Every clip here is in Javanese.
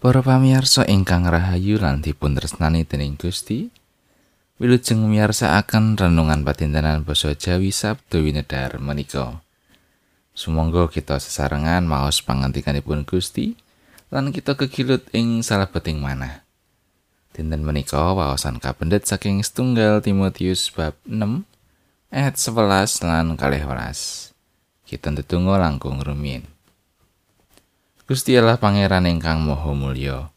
Para pamirsa ingkang rahayu lan dipun tresnani dening Gusti, wilujeng miyarsakaken renungan patintenan basa Jawi Sabtu winedar menika. Sumangga kita sesarengan maos pangantikanipun Gusti lan kita kegilut ing salebeting manah. Dinten menika waosan kapendet saking setunggal Timotius bab 6 ayat 11 lan 12. Kita ndedonga langkung rumiyin. Gusti Allah Pangeran ingkang Maha Mulya.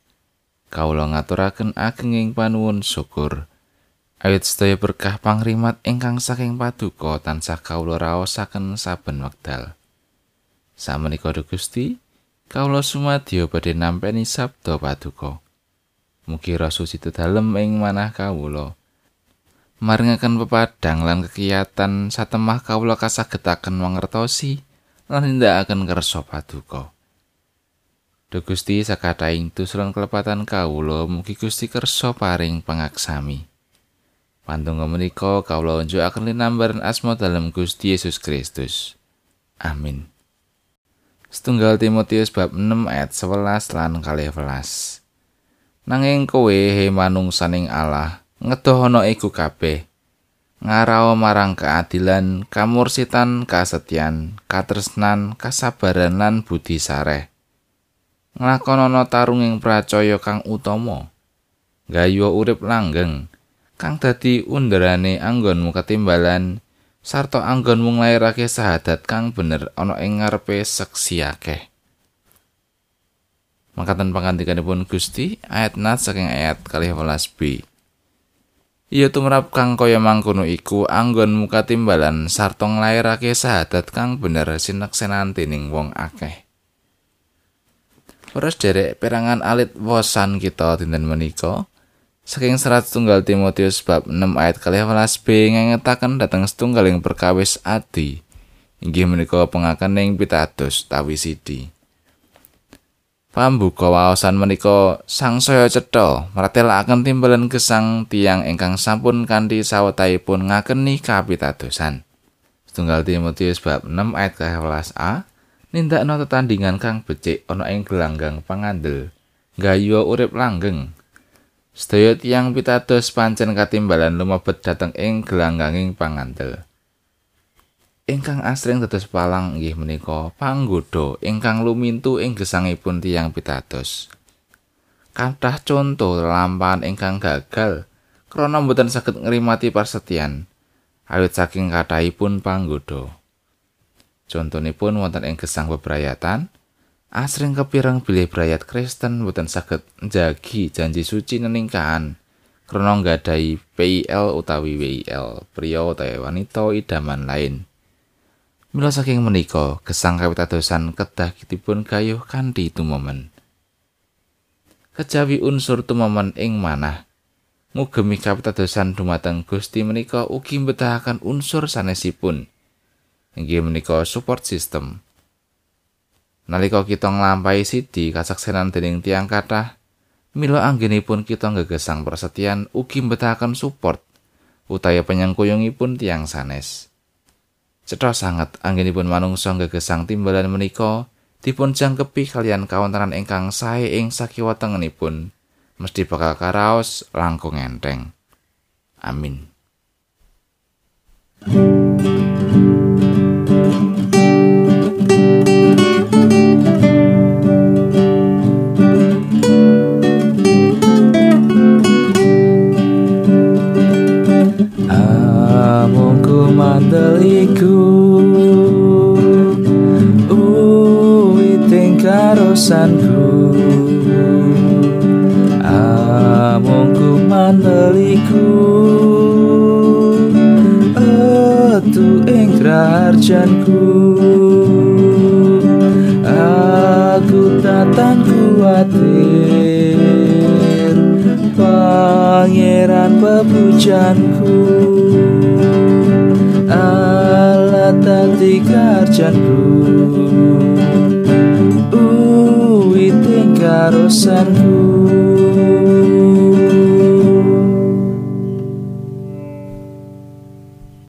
Kawula ngaturaken agenging panuwun syukur. Ayat sedaya berkah pangrimat ingkang saking paduka tansah kawula raosaken saben wekdal. Sameneika Gusti, kawula sumadyo badhe nampi sabda paduka. Mugi rasa situ dalem ing manah kawula. Maringaken pepadang lan kekiyatan satemah kawula kasagetaken mangertosi lan nindakaken kersa paduka. Duh Gusti sakataing tusron kelepatan kawula mugi Gusti kersa paring pangaksami. Pandonga menika kawula unjukaken linambaran asma dalam Gusti Yesus Kristus. Amin. Setunggal Timotius bab 6 ayat 11 lan 12. Nanging kowe he manungsaning Allah ngedohono iku kabeh. Ngarao marang keadilan, kamursitan, kasetyan, katresnan, kasabaran lan budi sareh. Nglakonana tarunging pracaya kang utama. Gayuh urip langgeng kang dadi underane anggonmu ketimbalan sarta anggonmu nglairake sahadat kang bener ana ing ngarepe seksi akeh. Mangkatan pangandikanipun Gusti ayat nat saking ayat 12b Iya tumrap kang kaya mangkono iku anggonmu katimbalan sarta nglairake sahadat kang bener sineksenan dening wong akeh. Para derek perangan alit wosan kita dinten menika saking serat tunggal Timotius bab 6 ayat 12b ngengetaken dhateng setunggaling perkawis adi inggih menika pengakening pitados tawi sidi. Pambuka waosan menika saya cetha maratelaken timbalan gesang tiang ingkang sampun kanthi sawetahipun ngakeni kapitadosan. Setunggal Timotius bab 6 ayat 12a nindakno tetandingan kang becik ana ing gelanggang pangandel. Gayu urip langgeng. Sedaya tiyang pitados pancen katimbalan lumebet dhateng ing gelangganging pangandel. Ingkang asring dados palang inggih menika panggoda ingkang lumintu ing gesangipun tiyang pitados. Kathah conto lampahan ingkang gagal krana mboten saged ngrimati persetyan awit saking kathahipun panggoda Contonipun wonten ing gesang bebrayatan, asring kepireng bilih brayat Kristen boten saged njagi janji suci neningkaan krana nggadahi PIL utawi WIL, pria utawi wanita idaman lain. Mila saking menika, gesang kawitadosan kedah kitipun gayuh kanthi tumomen. Kejawi unsur tumomen ing manah, ngugemi kawitadosan dumateng Gusti menika ugi mbetahaken unsur sanesipun. Inggih menika support system. Nalika kita nglampahi sidi kasaksenan dening tiang kathah, mila anggenipun kita ngegesang persetyan ugi mbetahaken support utawi penyengkuyungipun tiang sanes. Cetha sanget anggenipun manungsa ngegesang timbalan menika dipun jangkepi kalian kawontenan ingkang sae ing sakiwatengenipun mesti bakal karaos langkung enteng. Amin. Mandeliku Uiting karosanku. Amungku mandeliku. Etu ing kerjanku Aku tatan kuatir. Pangeran pepujanku seperti kerjaku Uwi tingkarosanku